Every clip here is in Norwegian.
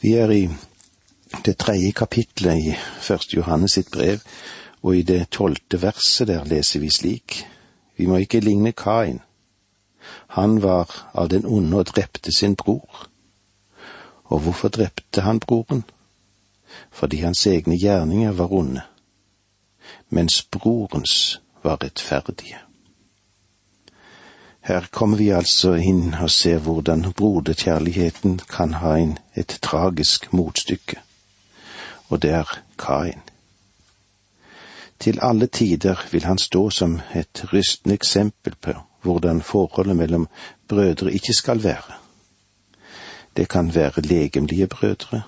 Vi er i det tredje kapitlet i Første Johannes sitt brev, og i det tolvte verset der leser vi slik. Vi må ikke ligne Kain. Han var av den onde og drepte sin bror. Og hvorfor drepte han broren? Fordi hans egne gjerninger var onde, mens brorens var rettferdige. Her kommer vi altså inn og ser hvordan broderkjærligheten kan ha en, et tragisk motstykke, og det er Kain. Til alle tider vil han stå som et rystende eksempel på hvordan forholdet mellom brødre ikke skal være. Det kan være legemlige brødre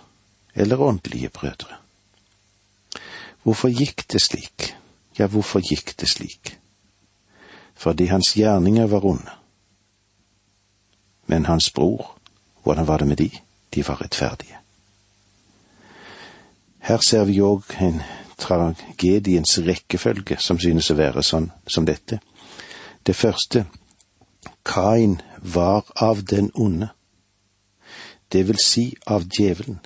eller åndelige brødre. Hvorfor gikk det slik? Ja, hvorfor gikk det slik? Fordi hans gjerninger var onde. Men hans bror, hvordan var det med de? De var rettferdige. Her ser vi òg en tragediens rekkefølge som synes å være sånn som dette. Det første, Kain var av den onde, det vil si av djevelen,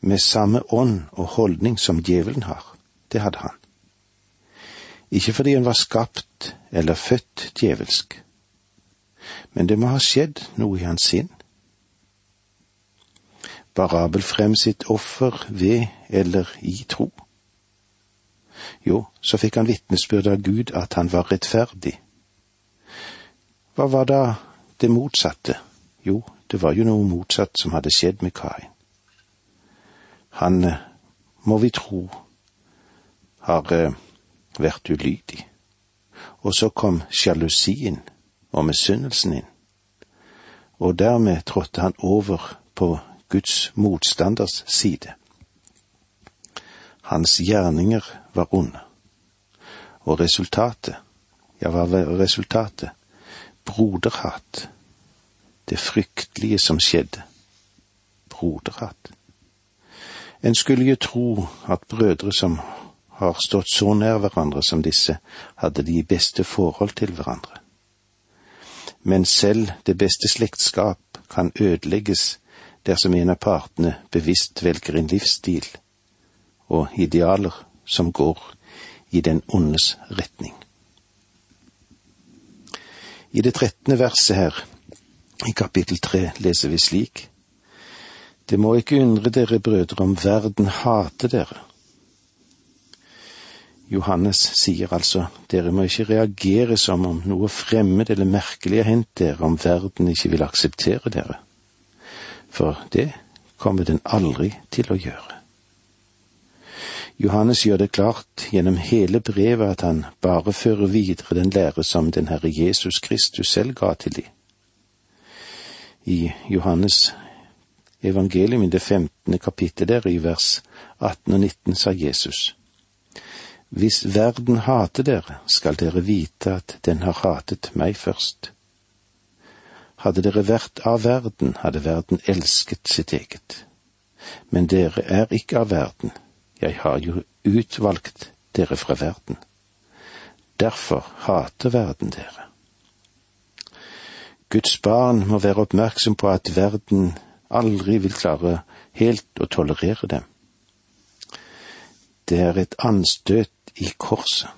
med samme ånd og holdning som djevelen har. Det hadde han. Ikke fordi han var skapt eller født djevelsk, men det må ha skjedd noe i hans sinn. Bar Abel frem sitt offer ved eller i tro? Jo, så fikk han vitnesbyrd av Gud at han var rettferdig. Hva var da det motsatte? Jo, det var jo noe motsatt som hadde skjedd med Kain. Han, eh, må vi tro, har eh, vært ulydig. Og så kom sjalusien og misunnelsen inn, og dermed trådte han over på Guds motstanders side. Hans gjerninger var onde. Og resultatet, ja, hva var resultatet? Broderhat. Det fryktelige som skjedde. Broderhat. En skulle jo tro at brødre som har stått så nær hverandre som disse, hadde de beste forhold til hverandre. Men selv det beste slektskap kan ødelegges dersom en av partene bevisst velger en livsstil og idealer som går i den ondes retning. I det trettende verset her, i kapittel tre, leser vi slik. Det må ikke undre dere brødre om verden hater dere. Johannes sier altså, dere må ikke reagere som om noe fremmed eller merkelig har hendt dere om verden ikke vil akseptere dere, for det kommer den aldri til å gjøre. Johannes gjør det klart gjennom hele brevet at han bare fører videre den lære som den Herre Jesus Kristus selv ga til de. I Johannes evangelium i det femtende kapittel der i vers 18 og 19 sa Jesus. Hvis verden hater dere, skal dere vite at den har hatet meg først. Hadde dere vært av verden, hadde verden elsket sitt eget. Men dere er ikke av verden, jeg har jo utvalgt dere fra verden. Derfor hater verden dere. Guds barn må være oppmerksom på at verden aldri vil klare helt å tolerere dem. Det er et anstøt i korset,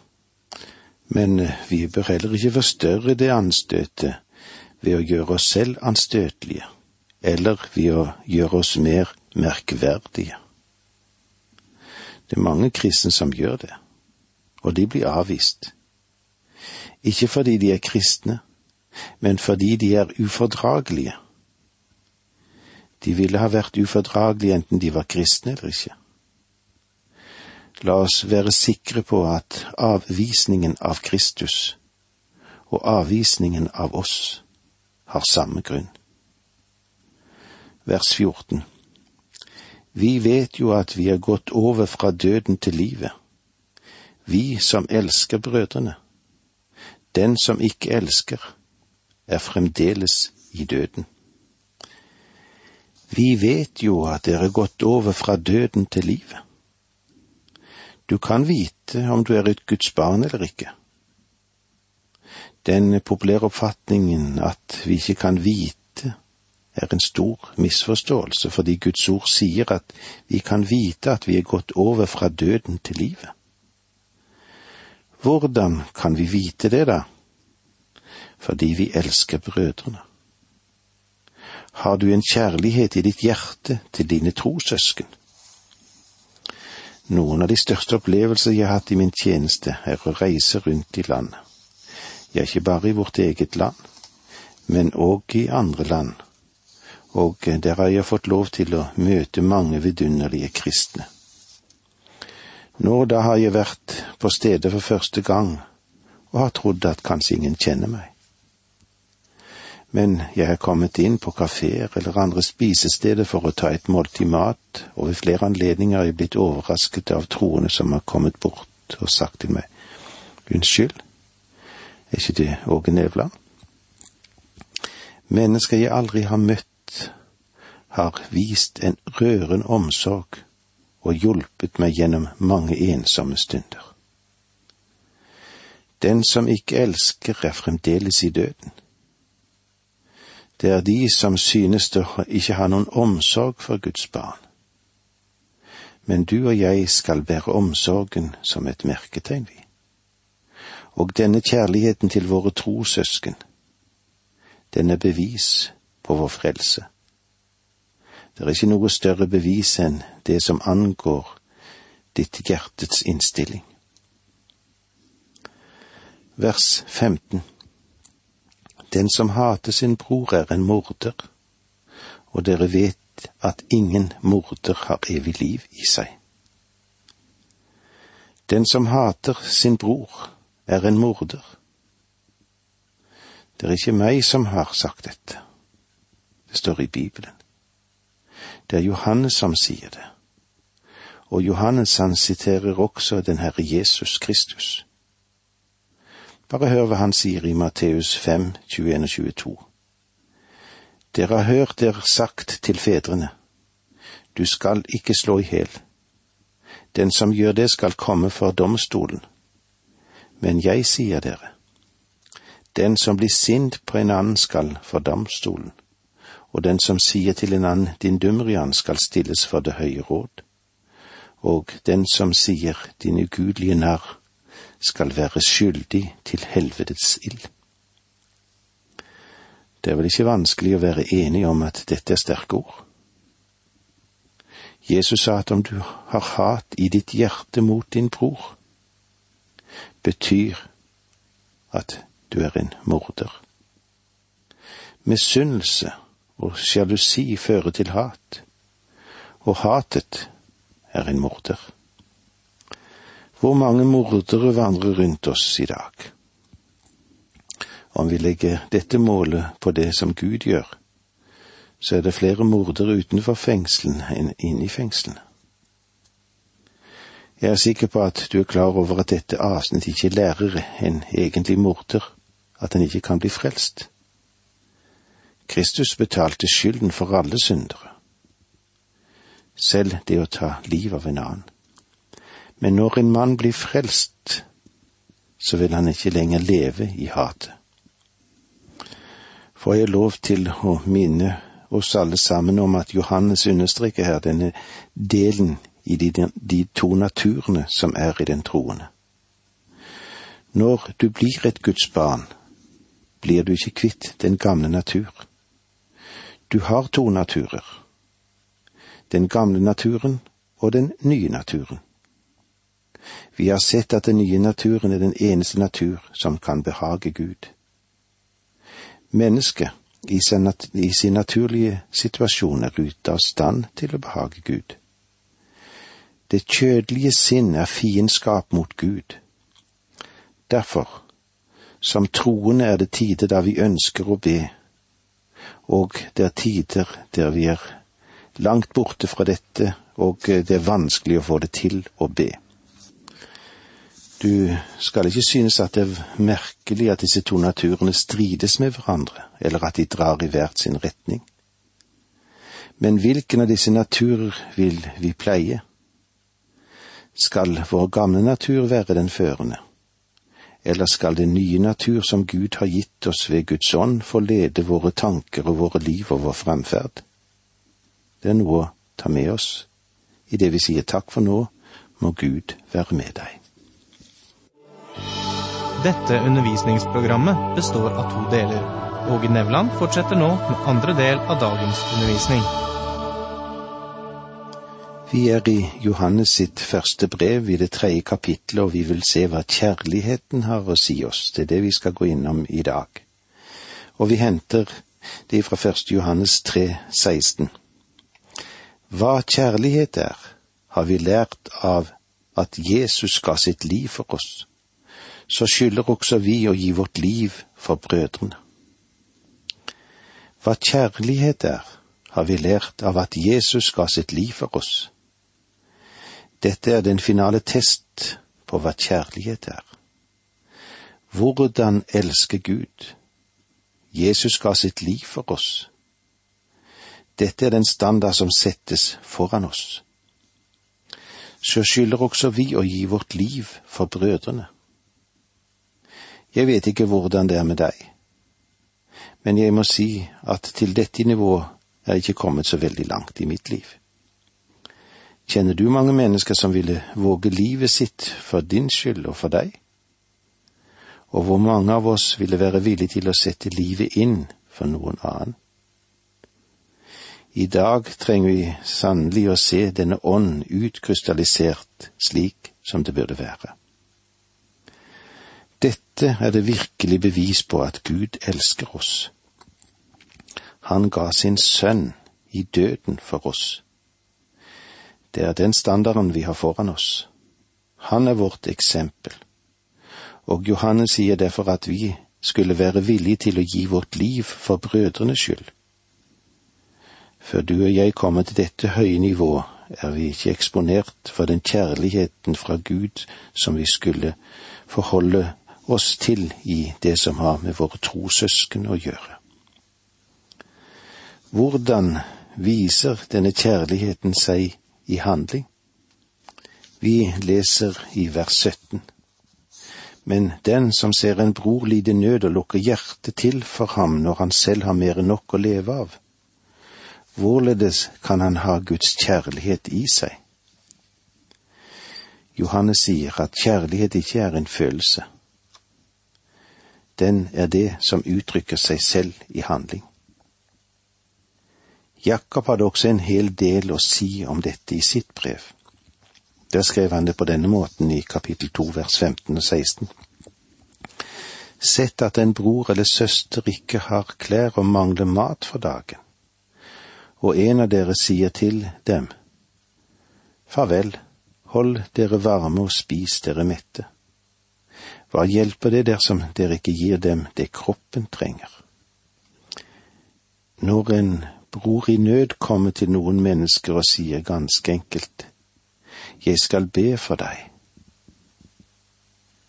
men vi bør heller ikke forstørre det anstøtet ved å gjøre oss selv anstøtelige, eller ved å gjøre oss mer merkverdige. Det er mange kristne som gjør det, og de blir avvist. Ikke fordi de er kristne, men fordi de er ufordragelige. De ville ha vært ufordragelige enten de var kristne eller ikke. La oss være sikre på at avvisningen av Kristus og avvisningen av oss har samme grunn. Vers 14 vi vet jo at vi er gått over fra døden til livet, vi som elsker brødrene. Den som ikke elsker, er fremdeles i døden. Vi vet jo at dere er gått over fra døden til livet. Du kan vite om du er et Guds barn eller ikke. Den populære oppfatningen at vi ikke kan vite, er en stor misforståelse, fordi Guds ord sier at vi kan vite at vi er gått over fra døden til livet. Hvordan kan vi vite det, da? Fordi vi elsker brødrene. Har du en kjærlighet i ditt hjerte til dine trossøsken? Noen av de største opplevelser jeg har hatt i min tjeneste, er å reise rundt i landet. Ja, ikke bare i vårt eget land, men òg i andre land, og der har jeg fått lov til å møte mange vidunderlige kristne. Nå da har jeg vært på stedet for første gang og har trodd at kanskje ingen kjenner meg. Men jeg har kommet inn på kafeer eller andre spisesteder for å ta et måltid mat, og ved flere anledninger har jeg blitt overrasket av troende som har kommet bort og sagt til meg, unnskyld, er ikke det Åge Nevland? Mennesker jeg aldri har møtt, har vist en rørende omsorg og hjulpet meg gjennom mange ensomme stunder. Den som ikke elsker, er fremdeles i døden. Det er de som synes det ikke har noen omsorg for Guds barn. Men du og jeg skal bære omsorgen som et merketegn, vi. Og denne kjærligheten til våre trossøsken, den er bevis på vår frelse. Det er ikke noe større bevis enn det som angår ditt hjertets innstilling. Vers 15 Den som hater sin bror er en morder, og dere vet at ingen morder har evig liv i seg. Den som hater sin bror, er en morder. Det er ikke meg som har sagt dette. Det står i Bibelen. Det er Johannes som sier det. Og Johannes han siterer også den Herre Jesus Kristus. Bare hør hva han sier i Matteus 5, 21 og 22. Dere har hørt der sagt til fedrene, du skal ikke slå i hjel. Den som gjør det skal komme for domstolen. Men jeg sier dere, den som blir sint på en annen skal for domstolen, og den som sier til en annen din dumrian skal stilles for det høye råd, og den som sier din ugudelige narr skal være skyldig til helvetes ild. Det er vel ikke vanskelig å være enig om at dette er sterke ord. Jesus sa at om du har hat i ditt hjerte mot din bror, betyr at du er en morder. Misunnelse og sjalusi fører til hat, og hatet er en morder. Hvor mange mordere vandrer rundt oss i dag? Om vi legger dette målet på det som Gud gjør, så er det flere mordere utenfor fengselen enn inne i fengslene. Jeg er sikker på at du er klar over at dette avsnitt ikke lærer en egentlig morder at en ikke kan bli frelst. Kristus betalte skylden for alle syndere, selv det å ta livet av en annen. Men når en mann blir frelst, så vil han ikke lenger leve i hatet. Får jeg lov til å minne oss alle sammen om at Johannes understreker her denne delen i de, de to naturene som er i den troende. Når du blir et Guds barn, blir du ikke kvitt den gamle natur. Du har to naturer. Den gamle naturen og den nye naturen. Vi har sett at den nye naturen er den eneste natur som kan behage Gud. Mennesket i sin, i sin naturlige situasjon er ute av stand til å behage Gud. Det kjødelige sinn er fiendskap mot Gud. Derfor som troende er det tider da vi ønsker å be, og det er tider der vi er langt borte fra dette, og det er vanskelig å få det til å be. Du skal ikke synes at det er merkelig at disse to naturene strides med hverandre, eller at de drar i hvert sin retning. Men hvilken av disse naturer vil vi pleie? Skal vår gamle natur være den førende? eller skal den nye natur som Gud har gitt oss ved Guds ånd, få lede våre tanker og våre liv og vår fremferd? Det er noe å ta med oss. I det vi sier takk for nå, må Gud være med deg. Dette undervisningsprogrammet består av to deler. Åge Nevland fortsetter nå med andre del av dagens undervisning. Vi er i Johannes sitt første brev i det tredje kapittelet, og vi vil se hva kjærligheten har å si oss. Det er det vi skal gå innom i dag. Og vi henter det fra 1. Johannes 3, 16. Hva kjærlighet er, har vi lært av at Jesus ga sitt liv for oss. Så skylder også vi å gi vårt liv for brødrene. Hva kjærlighet er, har vi lært av at Jesus ga sitt liv for oss. Dette er den finale test på hva kjærlighet er. Hvordan elske Gud? Jesus ga sitt liv for oss. Dette er den standard som settes foran oss. Så skylder også vi å gi vårt liv for brødrene. Jeg vet ikke hvordan det er med deg, men jeg må si at til dette nivået er jeg ikke kommet så veldig langt i mitt liv. Kjenner du mange mennesker som ville våge livet sitt for din skyld og for deg? Og hvor mange av oss ville være villige til å sette livet inn for noen annen? I dag trenger vi sannelig å se denne ånd utkrystallisert slik som det burde være. Dette er det virkelig bevis på at Gud elsker oss. Han ga sin sønn i døden for oss det er den standarden vi har foran oss. Han er vårt eksempel. Og Johannes sier derfor at vi skulle være villige til å gi vårt liv for brødrenes skyld. Før du og jeg kommer til dette høye nivå, er vi ikke eksponert for den kjærligheten fra Gud som vi skulle forholde oss til i det som har med våre trossøsken å gjøre. Hvordan viser denne kjærligheten seg i handling. Vi leser i vers 17. Men den som ser en bror lide nød og lukker hjertet til for ham når han selv har mer enn nok å leve av, hvorledes kan han ha Guds kjærlighet i seg? Johannes sier at kjærlighet ikke er en følelse. Den er det som uttrykker seg selv i handling. Jakob hadde også en hel del å si om dette i sitt brev. Der skrev han det på denne måten i kapittel to vers 15 og 16. Sett at en bror eller søster ikke har klær og mangler mat for dagen, og en av dere sier til dem, Farvel, hold dere varme og spis dere mette. Hva hjelper det dersom dere ikke gir dem det kroppen trenger? Når en bror i nød kommer til noen mennesker og sier ganske enkelt, Jeg skal be for deg.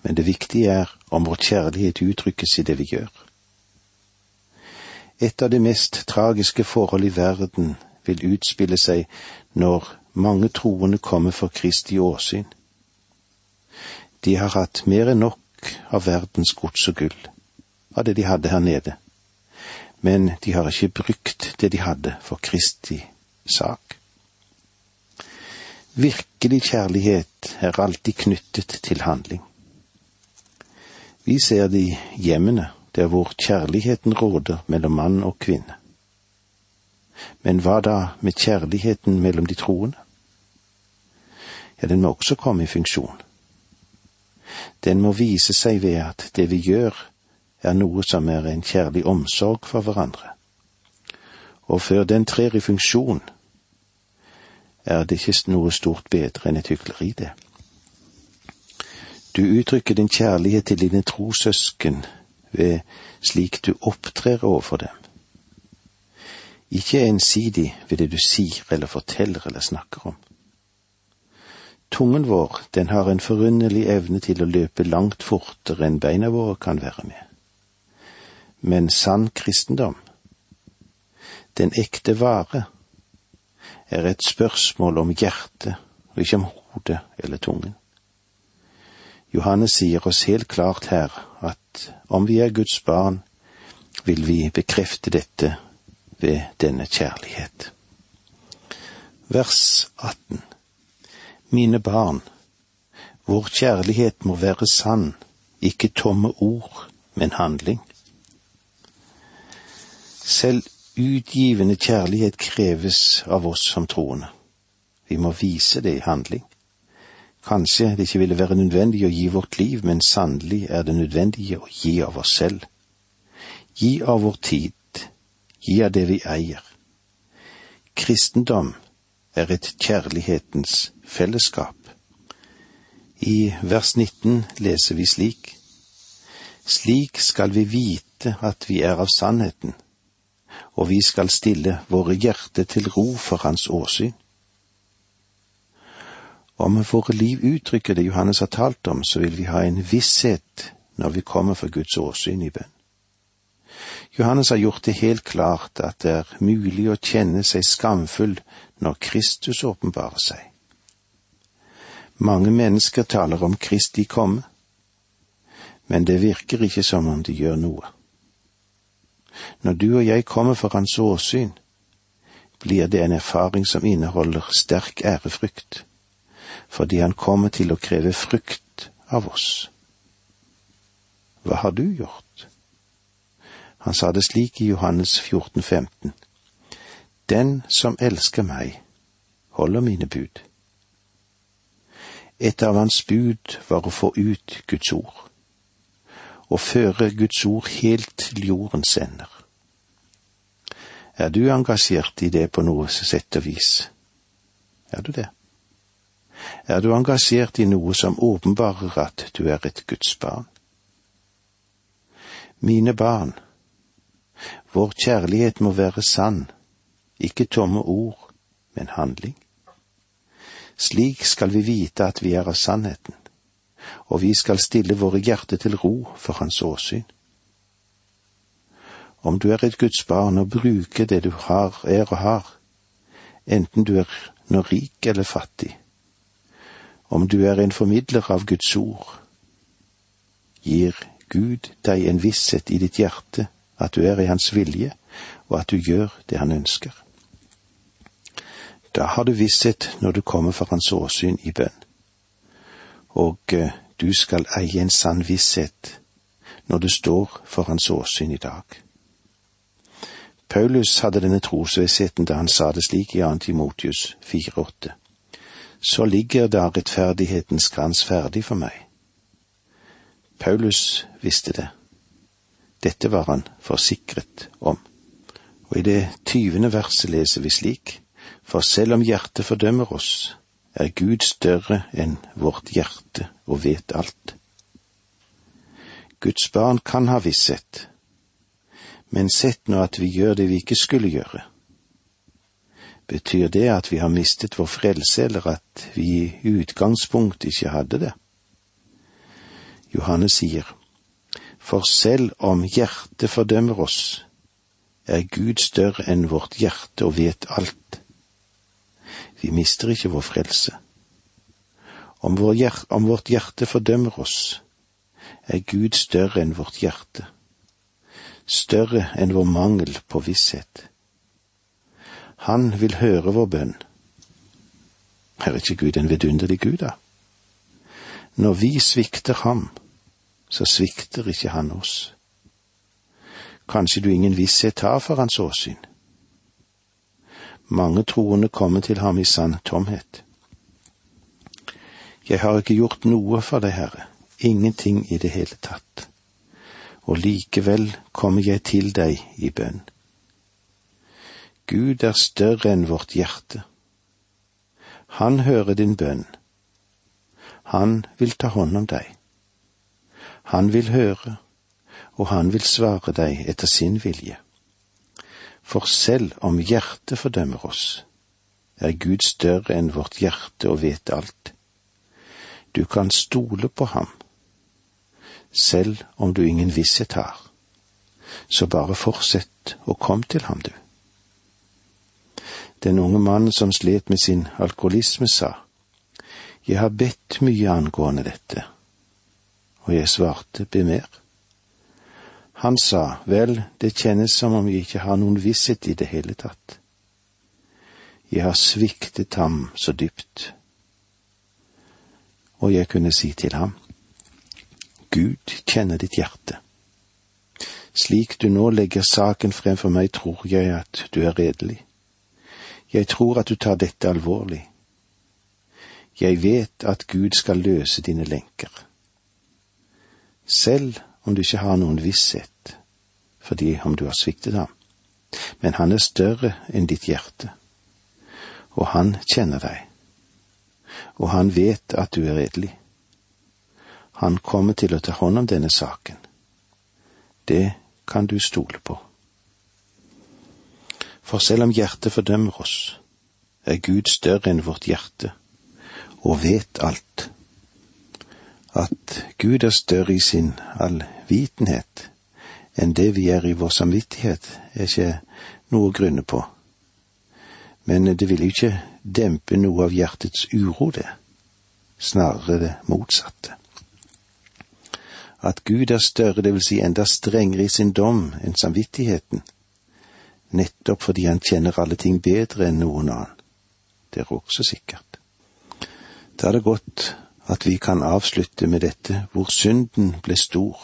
Men det viktige er om vår kjærlighet uttrykkes i det vi gjør. Et av de mest tragiske forhold i verden vil utspille seg når mange troende kommer for Kristi åsyn. De har hatt mer enn nok av verdens gods og gull, av det de hadde her nede men de har ikke brukt det de hadde for Kristi sak. Virkelig kjærlighet er alltid knyttet til handling. Vi ser det i hjemmene, der hvor kjærligheten råder mellom mann og kvinne. Men hva da med kjærligheten mellom de troende? Ja, den må også komme i funksjon. Den må vise seg ved at det vi gjør, er noe som er en kjærlig omsorg for hverandre. Og før den trer i funksjon, er det ikke noe stort bedre enn et hykleri, det. Du uttrykker din kjærlighet til dine trossøsken ved slik du opptrer overfor dem. Ikke ensidig ved det du sier eller forteller eller snakker om. Tungen vår, den har en forunderlig evne til å løpe langt fortere enn beina våre kan være med men sann kristendom, den ekte vare, er et spørsmål om hjertet og ikke om hodet eller tungen. Johannes sier oss helt klart her at om vi er Guds barn, vil vi bekrefte dette ved denne kjærlighet. Vers 18 Mine barn, vår kjærlighet må være sann, ikke tomme ord, men handling. Selv utgivende kjærlighet kreves av oss som troende. Vi må vise det i handling. Kanskje det ikke ville være nødvendig å gi vårt liv, men sannelig er det nødvendig å gi av oss selv. Gi av vår tid, gi av det vi eier. Kristendom er et kjærlighetens fellesskap. I vers 19 leser vi slik. Slik skal vi vite at vi er av sannheten, og vi skal stille våre hjerter til ro for Hans åsyn. Om våre liv uttrykker det Johannes har talt om, så vil vi ha en visshet når vi kommer for Guds åsyn i bønn. Johannes har gjort det helt klart at det er mulig å kjenne seg skamfull når Kristus åpenbarer seg. Mange mennesker taler om Kristi komme, men det virker ikke som om de gjør noe. Når du og jeg kommer for Hans åsyn, blir det en erfaring som inneholder sterk ærefrykt fordi han kommer til å kreve frukt av oss. Hva har du gjort? Han sa det slik i Johannes 14, 15. Den som elsker meg, holder mine bud. Et av hans bud var å få ut Guds ord, å føre Guds ord helt til jordens ender. Er du engasjert i det på noe sett og vis? Er du det? Er du engasjert i noe som åpenbarer at du er et Guds barn? Mine barn, vår kjærlighet må være sann, ikke tomme ord, men handling. Slik skal vi vite at vi er av sannheten, og vi skal stille våre hjerter til ro for Hans åsyn. Om du er et Guds barn og bruker det du har, er og har, enten du er nå rik eller fattig, om du er en formidler av Guds ord, gir Gud deg en visshet i ditt hjerte at du er i Hans vilje, og at du gjør det Han ønsker. Da har du visshet når du kommer for Hans åsyn i bønn. Og eh, du skal eie en sann visshet når du står for Hans åsyn i dag. Paulus hadde denne trosvissheten da han sa det slik i 2. Timotius 4,8 så ligger da rettferdighetens krans ferdig for meg. Paulus visste det. Dette var han forsikret om. Og i det tyvende verset leser vi slik, for selv om hjertet fordømmer oss, er Gud større enn vårt hjerte og vet alt. Guds barn kan ha visshet, men sett nå at vi gjør det vi ikke skulle gjøre. Betyr det at vi har mistet vår frelse, eller at vi i utgangspunktet ikke hadde det? Johannes sier, For selv om hjertet fordømmer oss, er Gud større enn vårt hjerte og vet alt. Vi mister ikke vår frelse. Om, vår hjerte, om vårt hjerte fordømmer oss, er Gud større enn vårt hjerte, større enn vår mangel på visshet. Han vil høre vår bønn. Er ikke Gud en vidunderlig Gud, da? Når vi svikter ham, så svikter ikke han oss. Kanskje du ingen visshet har for hans åsyn. Mange troende kommer til ham i sann tomhet. Jeg har ikke gjort noe for deg, Herre, ingenting i det hele tatt, og likevel kommer jeg til deg i bønn. Gud er større enn vårt hjerte. Han hører din bønn. Han vil ta hånd om deg. Han vil høre, og han vil svare deg etter sin vilje. For selv om hjertet fordømmer oss, er Gud større enn vårt hjerte og vet alt. Du kan stole på ham, selv om du ingen visshet har. Så bare fortsett og kom til ham, du. Den unge mannen som slet med sin alkoholisme, sa, Jeg har bedt mye angående dette, Og jeg svarte, be mer. Han sa, vel, det kjennes som om jeg ikke har noen visshet i det hele tatt. Jeg har sviktet ham så dypt. Og jeg kunne si til ham, Gud kjenner ditt hjerte. Slik du nå legger saken frem for meg, tror jeg at du er redelig. Jeg tror at du tar dette alvorlig. Jeg vet at Gud skal løse dine lenker. Selv om du ikke har noen visshet, fordi om du har sviktet ham. Men han er større enn ditt hjerte, og han kjenner deg, og han vet at du er redelig. Han kommer til å ta hånd om denne saken. Det kan du stole på. For selv om hjertet fordømmer oss, er Gud større enn vårt hjerte og vet alt. At Gud er større i sin allvitenhet enn det vi er i vår samvittighet, er ikke noe å grunne på. Men det vil jo ikke dempe noe av hjertets uro, det. Snarere det motsatte. At Gud er større, det vil si enda strengere i sin dom enn samvittigheten, nettopp fordi han kjenner alle ting bedre enn noen annen. Det er også sikkert. Da er det godt at vi kan avslutte med dette, hvor synden ble stor,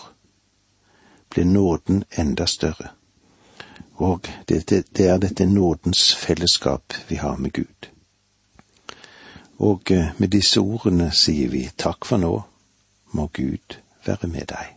ble nåden enda større. Og det, det, det er dette nådens fellesskap vi har med Gud. Og eh, med disse ordene sier vi takk for nå, må Gud være med deg.